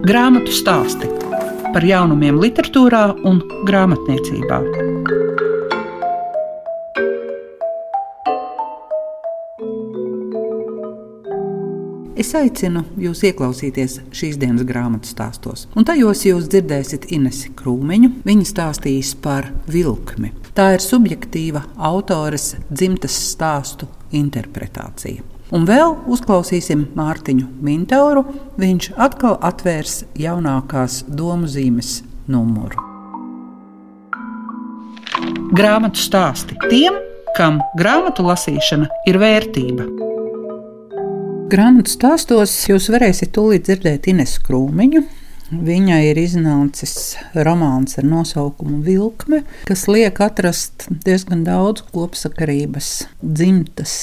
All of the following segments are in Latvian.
Grāmatu stāsti par jaunumiem, literatūrā un grāmatniecībā. Es aicinu jūs ieklausīties šīs dienas grāmatu stāstos. Un tajos jūs dzirdēsiet Inesi Krūmiņu. Viņa stāstīs par vilkli. Tā ir subjektīva autores dzimtas stāstu interpretācija. Un vēl uzklausīsim Mārtiņu Mintauru. Viņš atkal atvērs jaunākās domu zīmes numuru. Grāmatu stāsti tiem, kam grāmatu lasīšana ir vērtība. Grāmatu stāstos jūs varēsiet tūlīt dzirdēt Ines Krūmiņu. Viņai ir iznācis romāns ar nosaukumu Vilkme, kas liek atrast diezgan daudz kopsakarības dzimtas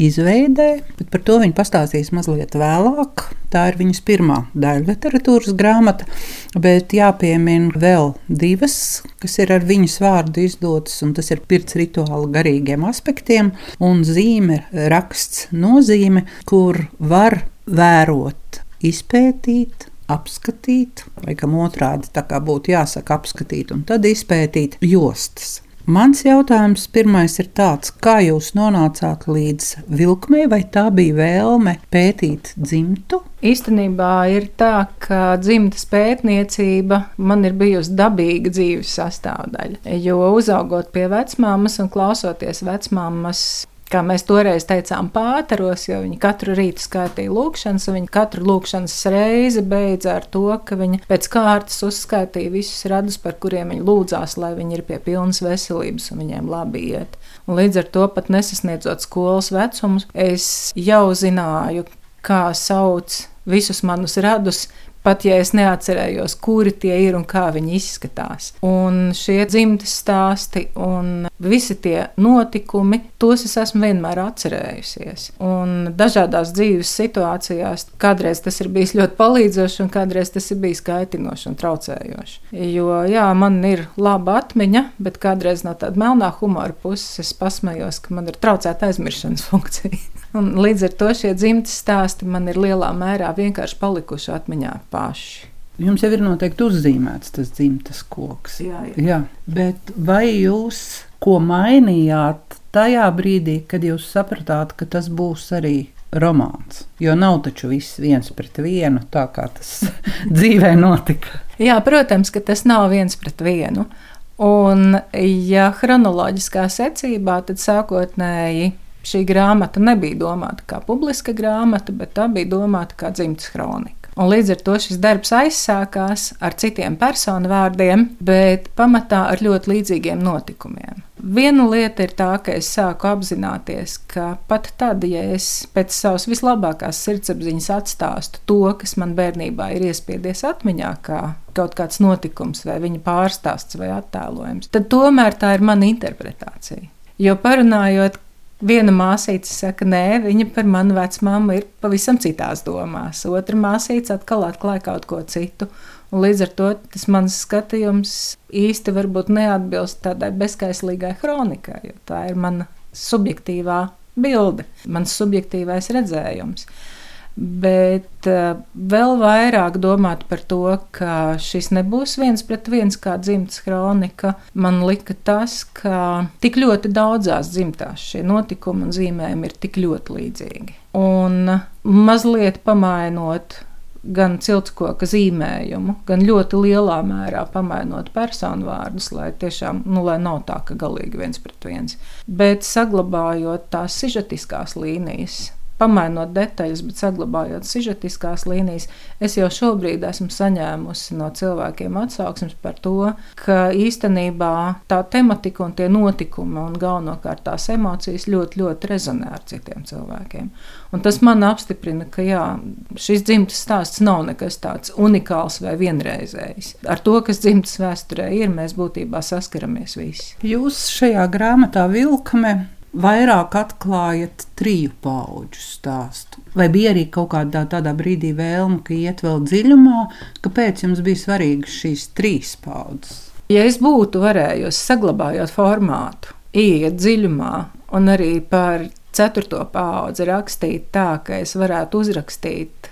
izveidē, bet par to viņa pastāstīs mazliet vēlāk. Tā ir viņas pirmā daļa literatūras grāmata, bet jāpiemina vēl divas, kas ir ar viņas vārdu izdotas, un tas ir pirts rituāla garīgiem aspektiem un zīme, raksts, nozīme, kur var vērot, izpētīt, apskatīt, vai kam otrādi tā kā būtu jāsaka, apskatīt un tad izpētīt jostas. Mans jautājums pirmais ir tāds, kā jūs nonācāt līdz vilkmei, vai tā bija vēlme pētīt dzimtu? Īstenībā ir tā, ka dzimtas pētniecība man ir bijusi dabīga dzīves sastāvdaļa. Jo uzaugot pie vecmāmas un klausoties vecmāmas kā mēs toreiz teicām, pāteros, jo viņi katru rītu skaitīja lūkšanas, un viņi katru lūkšanas reizi beidza ar to, ka viņi pēc kārtas uzskaitīja visus radus, par kuriem viņi lūdzās, lai viņi ir pie pilnas veselības un viņiem labi iet. Un līdz ar to pat nesasniedzot skolas vecumus, es jau zināju, kā sauc visus manus radus, pat ja es neatcerējos, kuri tie ir un kā viņi izskatās. Un šie dzimtas stāsti un visi tie notikumi, tos es esmu vienmēr atcerējusies. Un dažādās dzīves situācijās kādreiz tas ir bijis ļoti palīdzoši, un kādreiz tas ir bijis kaitinoši un traucējoši. Jo, jā, man ir laba atmiņa, bet kādreiz no tāda melnā humora puses es pasmējos, ka man ir traucēta aizmirstības funkcija. Un līdz ar to šie dzimtas stāsti man ir lielā mērā vienkārši palikuši atmiņā paši. Jums jau ir noteikti uzzīmēts tas dzimtas koks. Jā, jā. jā, bet vai jūs ko mainījāt tajā brīdī, kad jūs sapratāt, ka tas būs arī romāns? Jo nav taču viss viens pret vienu, tā kā tas dzīvē notika. Jā, protams, ka tas nav viens pret vienu. Un, ja chronoloģiskā secībā, tad sākotnēji Šī grāmata nebija domāta kā publiska grāmata, bet tā bija domāta kā dzimtas kronika. Un līdz ar to šis darbs aizsākās ar citiem personu vārdiem, bet pamatā ar ļoti līdzīgiem notikumiem. Viena lieta ir tā, ka es sāku apzināties, ka pat tad, ja es pēc savas vislabākās sirdsapziņas atstāstu to, kas man bērnībā ir iespiedies atmiņā, kā kaut kāds notikums, vai viņa pārstāsts vai attēlojums, tad tomēr tā ir mana interpretācija. Jo parunājot, Viena māsīca saka, nē, viņa par manu vecmāmu ir pavisam citās domās. Otra māsīca atkal atklāja kaut ko citu. Un līdz ar to tas mans skatījums īsti varbūt neatbilst tādai bezskaislīgai kronikai, jo tā ir mana subjektīvā bilde, mans subjektīvais redzējums bet uh, vēl vairāk domāt par to, ka šis nebūs viens pret viens kā dzimtas kronika, man lika tas, ka tik ļoti daudzās dzimtās šie notikumi un zīmējumi ir tik ļoti līdzīgi. Un mazliet pamainot gan ciltskoka zīmējumu, gan ļoti lielā mērā pamainot personu vārdus, lai tiešām nu, lai nav tā, ka galīgi viens pret viens, bet saglabājot tās sižetiskās līnijas pamainot detaļas, bet saglabājot sižetiskās līnijas, es jau šobrīd esmu saņēmusi no cilvēkiem atsauksmes par to, ka īstenībā tā tematika un tie notikumi un galvenokārt tās emocijas ļoti, ļoti rezonē ar citiem cilvēkiem. Un tas man apstiprina, ka jā, šis dzimtas stāsts nav nekas tāds unikāls vai vienreizējs. Ar to, kas dzimtas vēsturē ir, mēs būtībā saskaramies visi. Jūs šajā grāmatā vilkame vairāk atklājat triju pauģu stāstu? Vai bija arī kaut kādā tādā brīdī vēlme, ka iet vēl dziļumā, kāpēc jums bija svarīgas šīs trīs paudzes? Ja es būtu varējusi saglabājot formātu, iet dziļumā un arī par ceturto paudzi rakstīt tā, ka es varētu uzrakstīt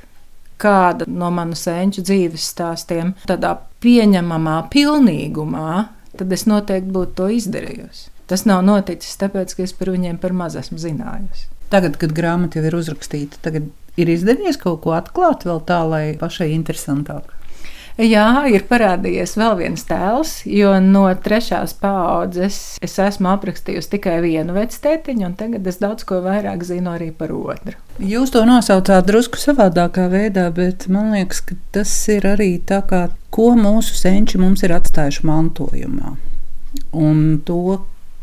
kāda no manu senču dzīves stāstiem, tādā pieņemamā pilnīgumā, tad es noteikti būtu to izdarījusi. Tas nav noticis tāpēc, ka es par viņiem par maz esmu zinājusi. Tagad, kad grāmata jau ir uzrakstīta, tagad ir izdevies kaut ko atklāt vēl tā, lai pašai interesantāk. Jā, ir parādījies vēl viens tēls, jo no trešās paudzes es esmu aprakstījusi tikai vienu vectētiņu, un tagad es daudz ko vairāk zinu arī par otru. Jūs to nosaucāt drusku savādākā veidā, bet man liekas, ka tas ir arī tā, kā, ko mūsu senči mums ir atstājuši mantojumā. Un to,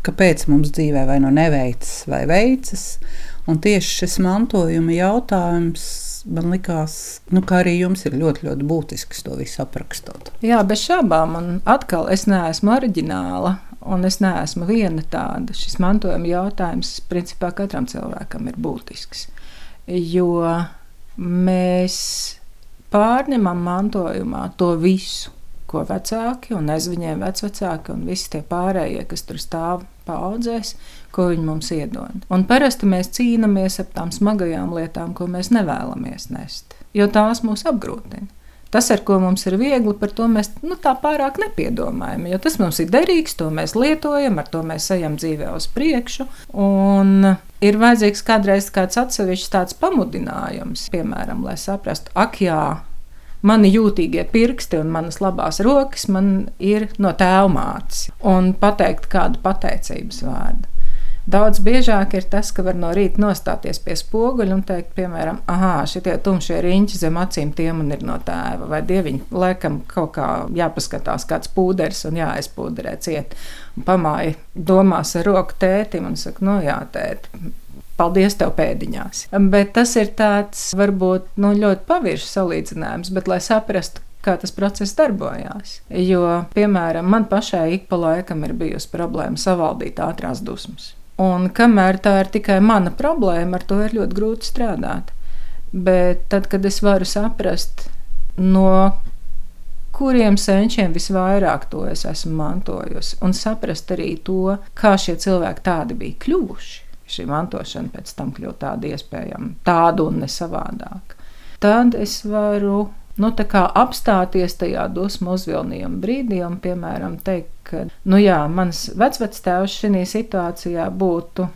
kāpēc mums dzīvē vai nu neveicas, vai veicas. Un tieši šis mantojuma jautājums man likās, nu, ka arī jums ir ļoti, ļoti būtisks to visu aprakstot. Jā, bez šaubām, un atkal es neesmu oriģināla. Un es neesmu viena tāda. Šis mantojuma jautājums principā katram cilvēkam ir būtisks. Jo mēs pārņemam mantojumā to visu, ko vecāki un aiz viņiem vecvecāki un visi tie pārējie, kas tur stāv paudzēs, ko viņi mums iedod. Un parasti mēs cīnāmies ap tām smagajām lietām, ko mēs nevēlamies nest, jo tās mūs apgrūtina. Tas, ar ko mums ir viegli, par to mēs nu, tā pārāk nepiedomājam. Jo tas mums ir derīgs, to mēs lietojam, ar to mēs ejam dzīvē uz priekšu. Un ir vajadzīgs kādreiz kāds atsevišķs tāds pamudinājums, piemēram, lai saprastu, ak, jā, mani jūtīgie pirksti un manas labās rokas man ir no tēva mātes. Un pateikt kādu pateicības vārdu. Daudz biežāk ir tas, ka var no rīta nostāties pie spoguļa un teikt, piemēram, ah, šie tumšie riņķi zem acīm tie man ir no tēva, vai dieviņa, laikam kaut kā jāpaskatās kāds pūderis un jāaizpūderē ciet. Pamāja domās ar roku tētim un saka, no jā, tēti, paldies tev pēdiņās. Bet tas ir tāds varbūt nu, ļoti paviršs salīdzinājums, bet lai saprastu, kā tas process darbojās. Jo, piemēram, man pašai ik pa laikam ir bijusi problēma savaldīt ātrās dusmas. Un kamēr tā ir tikai mana problēma, ar to ir ļoti grūti strādāt. Bet tad, kad es varu saprast, no kuriem senčiem visvairāk to es esmu mantojusi, un saprast arī to, kā šie cilvēki tādi bija kļuvuši, šī mantošana pēc tam kļūt tāda iespējama, tādu un ne savādāk. Tad es varu nu, apstāties tajā dusmu uzvilnījuma brīdī un, piemēram, teikt, ka, nu jā, mans vecvectēvs šajā situācijā būtu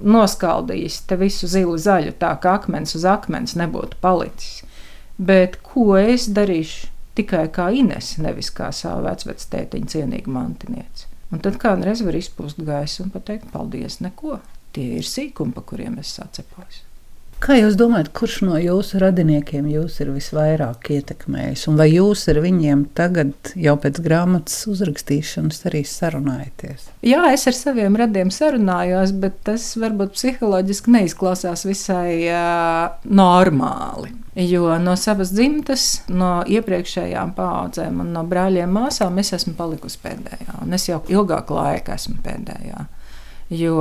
noskaldījis te visu zilu zaļu, tā ka akmens uz akmens nebūtu palicis. Bet ko es darīšu tikai kā Ines, nevis kā savu vecvectētiņu cienīgu mantinieci? Un tad kādreiz var izpūst gaisu un pateikt, paldies, neko. Tie ir sīkumi, pa kuriem es sacepos. Kā jūs domājat, kurš no jūsu radiniekiem jūs ir visvairāk ietekmējis? Un vai jūs ar viņiem tagad, jau pēc grāmatas uzrakstīšanas, arī sarunājaties? Jā, es ar saviem radiem sarunājos, bet tas varbūt psiholoģiski neizklausās visai uh, normāli. Jo no savas dzimtas, no iepriekšējām paudzēm un no brāļiem māsām es esmu palikusi pēdējā. Un es jau ilgāku laiku esmu pēdējā. Jo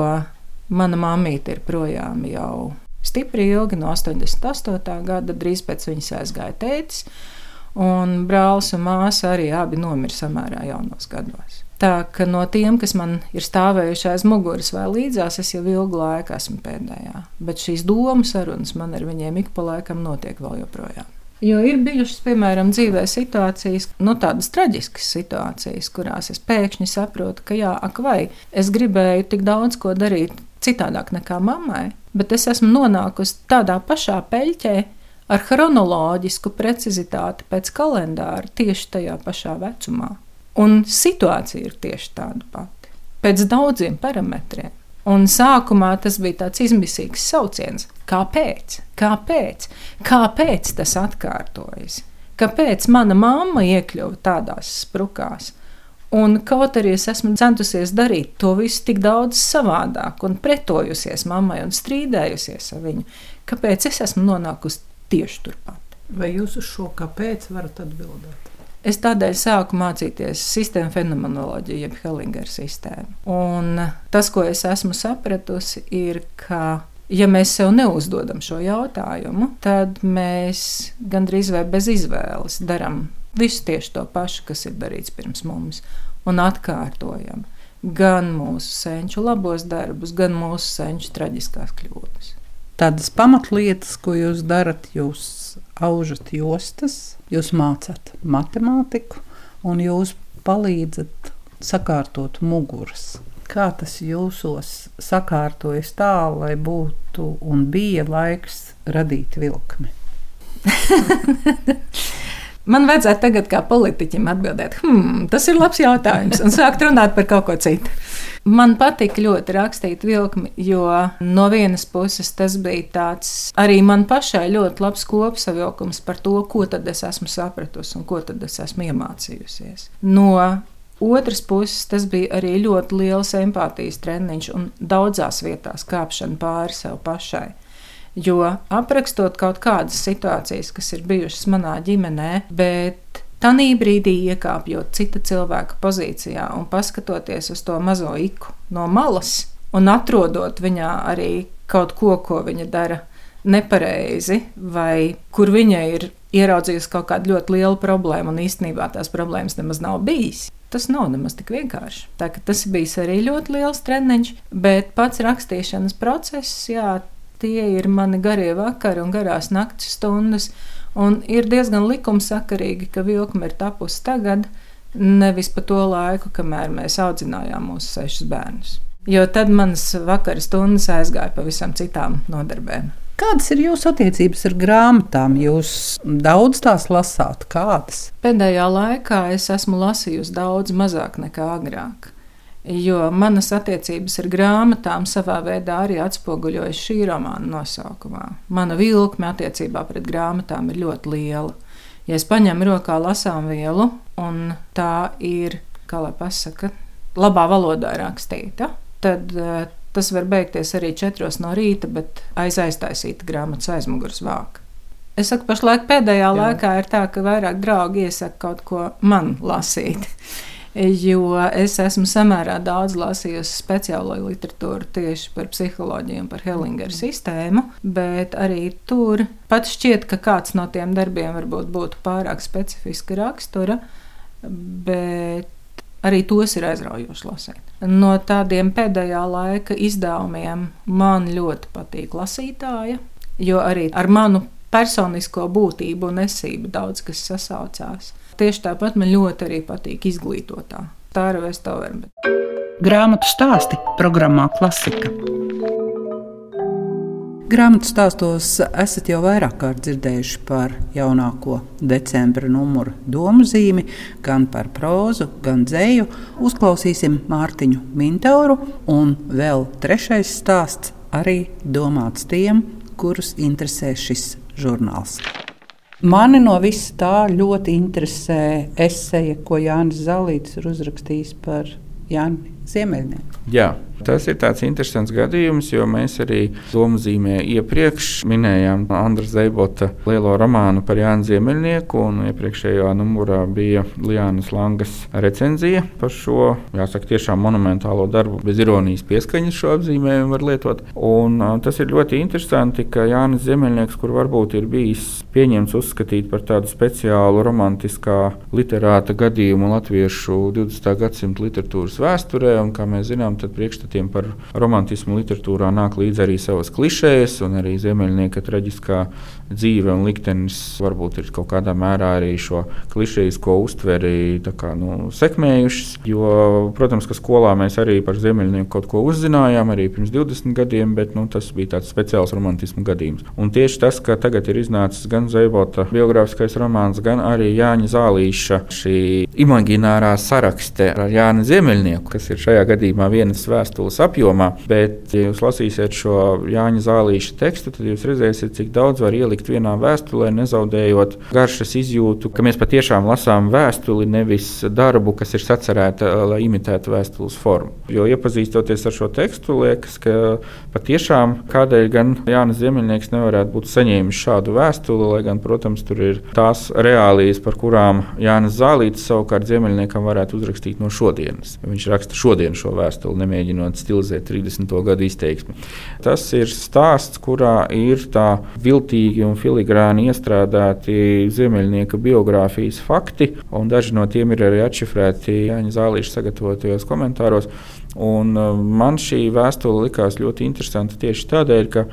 mana mamīte ir projām jau stipri ilgi, no 88. gada, drīz pēc viņas aizgāja tētis, un brālis un māsa arī abi nomira samērā jaunos gados. Tā ka no tiem, kas man ir stāvējuši aiz muguras vai līdzās, es jau ilgu laiku esmu pēdējā. Bet šīs domu sarunas man ar viņiem ik pa laikam notiek vēl joprojām. Jo ir bijušas, piemēram, dzīvē situācijas, nu, tādas traģiskas situācijas, kurās es pēkšņi saprotu, ka, jā, ak, vai es gribēju tik daudz ko darīt citādāk nekā mammai, bet es esmu nonākusi tādā pašā peļķē ar chronoloģisku precizitāti pēc kalendāra tieši tajā pašā vecumā. Un situācija ir tieši tāda pati, pēc daudziem parametriem. Un sākumā tas bija tāds izmisīgs sauciens. Kāpēc? Kāpēc? Kāpēc tas atkārtojas? Kāpēc mana mamma iekļuva tādās sprukās? Un kaut arī es esmu centusies darīt to visu tik daudz savādāk, un pretojusies mammai un strīdējusies ar viņu, kāpēc es esmu nonākusi tieši turpat? Vai jūs uz šo kāpēc varat atbildēt? Es tādēļ sāku mācīties sistēmu fenomenoloģiju, jeb Hellinger sistēmu. Un tas, ko es esmu sapratusi, ir, ka ja mēs sev neuzdodam šo jautājumu, tad mēs gandrīz vai bez izvēles darām Visu tieši to pašu, kas ir darīts pirms mums, un atkārtojam gan mūsu senču labos darbus, gan mūsu senču traģiskās kļūdas. Tādas pamatlietas, ko jūs darat, jūs aužat jostas, jūs mācāt matemātiku un jūs palīdzat sakārtot muguras. Kā tas jūsos sakārtojas tā, lai būtu un bija laiks radīt vilkli? Man vajadzētu tagad, kā politiķim, atbildēt, hmm, tas ir labs jautājums, un sākt runāt par kaut ko citu. Man patīk ļoti rakstīt vilkli, jo no vienas puses tas bija tāds arī man pašai ļoti labs kopsavilkums par to, ko tad es esmu sapratusi un ko tad es esmu iemācījusies. No otras puses, tas bija arī ļoti liels empātijas treniņš un daudzās vietās kāpšana pāri sev pašai. Jo aprakstot kaut kādas situācijas, kas ir bijušas manā ģimenē, bet Tanī brīdī iekāpjot cita cilvēka pozīcijā un paskatoties uz to mazo iku no malas un atrodot viņā arī kaut ko, ko viņa dara nepareizi, vai kur viņa ir ieraudzījusi kaut kādu ļoti lielu problēmu, un īstenībā tās problēmas nemaz nav bijis. Tas nav nemaz tik vienkārši. Tā, tas bija arī ļoti liels treniņš, bet pats rakstīšanas process, jā, tie ir mani garie vakari un garās naktas stundas. Un ir diezgan likumsakarīgi, ka vilkme ir tapusi tagad, nevis pa to laiku, kamēr mēs audzinājām mūsu sešus bērnus. Jo tad manas vakara stundas aizgāja pavisam citām nodarbēm. Kādas ir jūsu attiecības ar grāmatām? Jūs daudz tās lasāt, kādas? Pēdējā laikā es esmu lasījusi daudz mazāk nekā agrāk. Jo manas attiecības ar grāmatām savā veidā arī atspoguļojas šī romāna nosaukumā. Mana vilkme attiecībā pret grāmatām ir ļoti liela. Ja es paņemu rokā lasām vielu, un tā ir, kā lai pasaka, labā valodā rakstīta, tad uh, tas var beigties arī četros no rīta, bet aiz aiztaisīta grāmatas aizmugures vāka. Es saku, pašlaik pēdējā Jā. laikā ir tā, ka vairāk draugi iesaka kaut ko man lasīt jo es esmu samērā daudz lasījusi speciālo literatūru tieši par psiholoģiju un par Hellingeru sistēmu, bet arī tur pat šķiet, ka kāds no tiem darbiem varbūt būtu pārāk specifiska rakstura, bet arī tos ir aizraujoši lasīt. No tādiem pēdējā laika izdevumiem man ļoti patīk lasītāja, jo arī ar manu personisko būtību un esību daudz kas sasaucās. Tieši tāpat man ļoti arī patīk izglītotā. Tā ir Vestoverbe. Grāmatu stāsti programmā Klasika. Grāmatu stāstos esat jau vairāk kārt dzirdējuši par jaunāko decembra numuru domu zīmi, gan par prózu, gan dzēju. Uzklausīsim Mārtiņu Mintauru, un vēl trešais stāsts arī domāts tiem, kurus interesē šis žurnāls. Mani no visa tā ļoti interesē esēja, ko Jānis Zalīts ir uzrakstījis par Jāni Ziemeļnieku. Jā. Tas ir tāds interesants gadījums, jo mēs arī domzīmē iepriekš minējām Andra Zeibota lielo romānu par Jānu Ziemeļnieku, un iepriekšējā numurā bija Lianas Langas recenzija par šo, jāsaka, tiešām monumentālo darbu, bez ironijas pieskaņas šo apzīmējumu var lietot. Un, tas ir ļoti interesanti, ka Jānis Ziemeļnieks, kur varbūt ir bijis pieņemts uzskatīt par tādu speciālu romantiskā literāta gadījumu latviešu 20. gadsimta literatūras vēsturē, un kā mēs zinām, uzskatiem par romantismu literatūrā nāk līdzi arī savas klišejas, un arī ziemeļnieka traģiskā dzīve un liktenis varbūt ir kaut kādā mērā arī šo klišejisko uztveri kā, nu, sekmējušas. Jo, protams, ka skolā mēs arī par ziemeļnieku kaut ko uzzinājām arī pirms 20 gadiem, bet nu, tas bija tāds speciāls romantismu gadījums. Un tieši tas, ka tagad ir iznācis gan Zeibota biogrāfiskais romāns, gan arī Jāņa Zālīša šī imaginārā sarakste ar Jānu Ziemeļnieku, kas ir šajā gadījumā vienas vēstules apjomā. Bet, ja jūs lasīsiet šo Jāņa Zālīša tekstu, tad jūs redzēsiet, cik daudz var ielikt vienā vēstulē, nezaudējot garšas izjūtu, ka mēs patiešām lasām vēstuli, nevis darbu, kas ir sacerēta, lai imitētu vēstules formu. Jo iepazīstoties ar šo tekstu, liekas, ka patiešām kādēļ gan Jānis Ziemeļnieks nevarētu būt saņēmis šādu vēstuli, lai gan, protams, tur ir tās reālijas, par kurām Jānis Zālīts savukārt Ziemeļniekam varētu uzrakstīt no šodienas. Viņš raksta šodien šo vēstuli, nemēģinot mēģinot stilizēt 30. gadu izteiksmi. Tas ir stāsts, kurā ir tā viltīgi un filigrāni iestrādāti ziemeļnieka biogrāfijas fakti, un daži no tiem ir arī atšifrēti Jāņa Zālīša sagatavotajos komentāros. Un uh, man šī vēstule likās ļoti interesanta tieši tādēļ, ka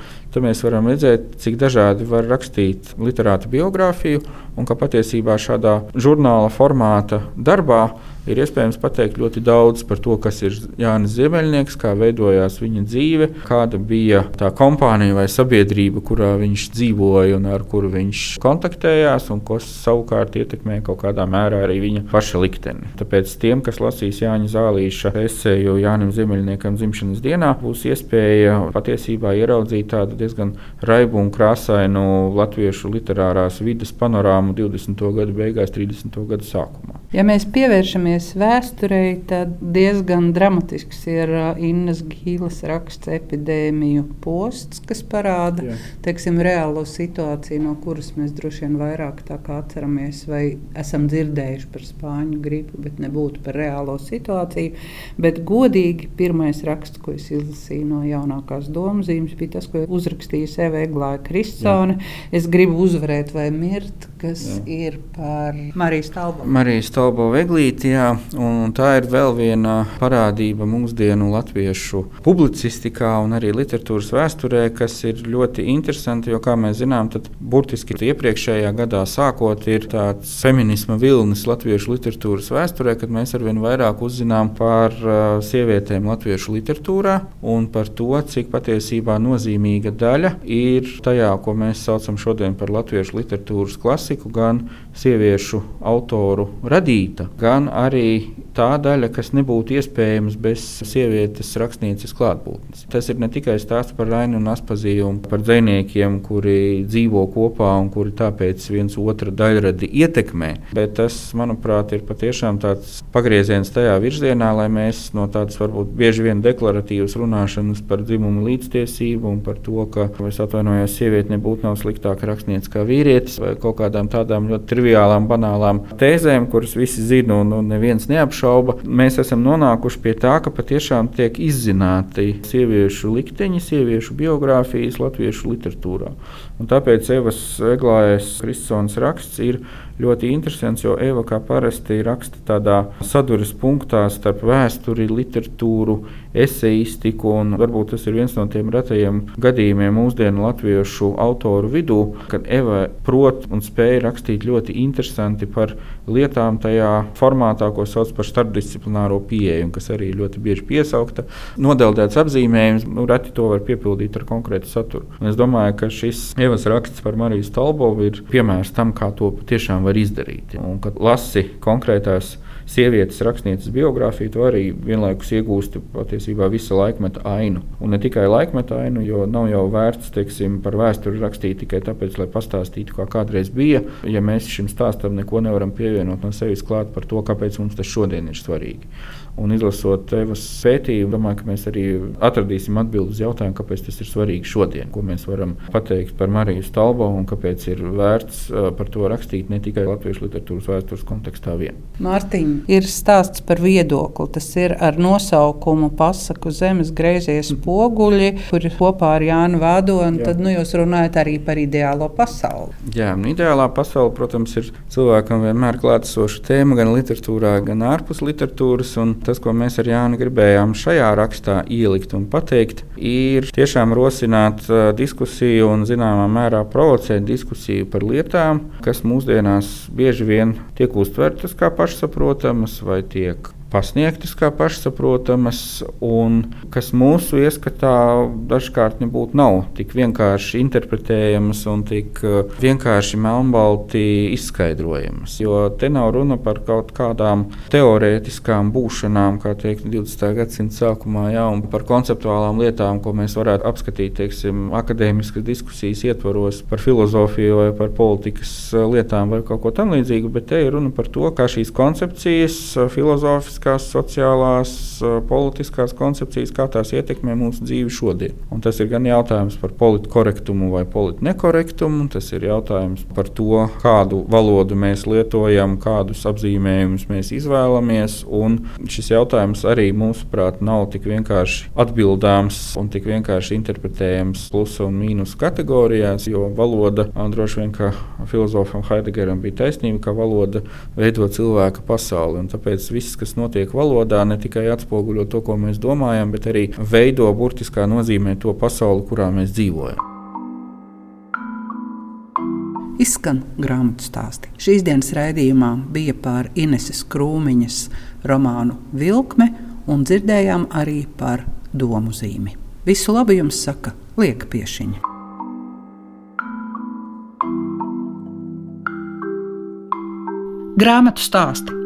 mēs varam redzēt, cik dažādi var rakstīt literāta biogrāfiju, un ka patiesībā šādā žurnāla formāta darbā ir iespējams pateikt ļoti daudz par to, kas ir Jānis Ziemeļnieks, kā veidojās viņa dzīve, kāda bija tā kompānija vai sabiedrība, kurā viņš dzīvoja un ar kuru viņš kontaktējās, un kas savukārt ietekmē kaut kādā mērā arī viņa paša likteni. Tāpēc tiem, kas lasīs Jāņa Zālīša esēju Jānim Ziemeļniekam dzimšanas dienā, būs iespēja patiesībā ieraudzīt tādu diezgan raibu un krāsainu latviešu literārās vidas panorāmu 20. gadu beigās, 30. gadu sākumā. Ja mēs pievēršamies vēsturei, tad diezgan dramatisks ir Innas Gīles raksts epidēmiju posts, kas parāda Jā. teiksim, reālo situāciju, no kuras mēs droši vien vairāk atceramies vai esam dzirdējuši par spāņu gripu, bet nebūtu par reālo situāciju. Bet godīgi pirmais raksts, ko es izlasīju no jaunākās domzīmes, bija tas, ko uzrakstīja Eva Eglāja Kristsone. Es gribu uzvarēt vai mirt, kas Jā. ir par Marijas Talbo. Marijas Talbo Veglīti, jā, un tā ir vēl viena parādība mūsdienu latviešu publicistikā un arī literatūras vēsturē, kas ir ļoti interesanti, jo, kā mēs zinām, tad burtiski iepriekšējā gadā sākot ir tāds feminisma vilnis latviešu literatūras vēsturē, kad mēs arvien vairāk uzzinām par uh, sievietēm latviešu literatūrā un par to, cik patiesībā nozīmīga daļa ir tajā, ko mēs saucam šodien par latviešu literatūras klasiku, gan sieviešu autoru radīta, gan arī tā daļa, kas nebūtu iespējams bez sievietes rakstnieces klātbūtnes. Tas ir ne tikai stāsts par Rainu un Aspaziju un par dziniekiem, kuri dzīvo kopā un kuri tāpēc viens otru daļradi ietekmē, bet tas, manuprāt, ir patiešām tāds pagrieziens tajā virzienā, lai mēs no tādas varbūt bieži vien deklaratīvas runāšanas par dzimumu līdztiesību un par to, ka es atvainojos, sieviete nebūtu nav sliktāka rakstniece kā vīrietis vai kaut kādām tādām ļoti triviālām, banālām tēzēm, kuras visi zina un, un neviens neapšauba, mēs esam nonākuši pie tā, ka patiešām tiek izzināti sieviešu likteņi, sieviešu biogrāfijas latviešu literatūrā. Un tāpēc Evas Eglājas Kristons raksts ir ļoti interesants, jo Eva kā parasti raksta tādā saduras punktā starp vēsturi, literatūru, eseistiku. Varbūt tas ir viens no tiem retajiem gadījumiem mūsdienu latviešu autoru vidū, kad Eva prot un spēja rakstīt ļoti interesanti par lietām tajā formātā, ko sauc par starpdisciplināro pieeju, kas arī ļoti bieži piesaukta. Nodeldēts apzīmējums, nu, reti to var piepildīt ar konkrētu saturu. Un es domāju, ka šis Evas raksts par Mariju Stalbovu ir piemērs tam, kā to patiešām var izdarīt. Un, kad lasi konkrētās sievietes rakstnieces biogrāfiju, tu arī vienlaikus iegūsti patiesībā visa laikmeta ainu. Un ne tikai laikmeta ainu, jo nav jau vērts teiksim, par vēsturi rakstīt tikai tāpēc, lai pastāstītu, kā kādreiz bija. Ja mēs šim stāstam neko nevaram pievienot no sevis klāt par to, kāpēc mums tas šodien ir svarīgi. Un izlasot Evas pētījumu, domāju, ka mēs arī atradīsim atbildi uz jautājumu, kāpēc tas ir svarīgi šodien, ko mēs varam pateikt par Mariju Stalbo un kāpēc ir vērts par to rakstīt ne tikai latviešu literatūras vēstures kontekstā vien. Mārtiņ, ir stāsts par viedokli. Tas ir ar nosaukumu Pasaku zemes griezies poguļi, kur kopā ar Jānu Vādonu. Tad nu, jūs runājat arī par ideālo pasauli. Jā, nu, ideālā pasaule, protams, ir cilvēkam vienmēr klātesoša tēma gan literatūrā, gan ārpus literatūras. Un tas, ko mēs ar Jānu gribējām šajā rakstā ielikt un pateikt, ir tiešām rosināt diskusiju un zināmā mērā provocēt diskusiju par lietām, kas mūsdienās bieži vien tiek uztvertas kā pašsaprotamas vai tiek pasniegtas kā pašsaprotamas, un kas mūsu ieskatā dažkārt nebūtu nav tik vienkārši interpretējamas un tik uh, vienkārši melnbalti izskaidrojamas. Jo te nav runa par kaut kādām teorētiskām būšanām, kā teikt, 20. gadsimta sākumā, jā, un par konceptuālām lietām, ko mēs varētu apskatīt, teiksim, akadēmiskas diskusijas ietvaros par filozofiju vai par politikas uh, lietām vai kaut ko tamlīdzīgu, bet te ir runa par to, kā šīs koncepcijas, uh, filozofijas, ekonomiskās, sociālās, politiskās koncepcijas, kā tās ietekmē mūsu dzīvi šodien. Un tas ir gan jautājums par politkorektumu vai politnekorektumu, tas ir jautājums par to, kādu valodu mēs lietojam, kādus apzīmējumus mēs izvēlamies. Šis jautājums arī, mūsuprāt, nav tik vienkārši atbildāms un tik vienkārši interpretējams plusa un mīnus kategorijās, jo valoda, droši vien, ka filozofam Heideggeram bija taisnība, ka valoda veido cilvēka pasauli. Tāpēc viss, kas notiek, notiek valodā, ne tikai atspoguļo to, ko mēs domājam, bet arī veido burtiskā nozīmē to pasauli, kurā mēs dzīvojam. Izskan grāmatu stāsti. Šīs dienas raidījumā bija par Ineses Krūmiņas romānu Vilkme un dzirdējām arī par domu zīmi. Visu labu jums saka Lieka Piešiņa. Grāmatu stāsti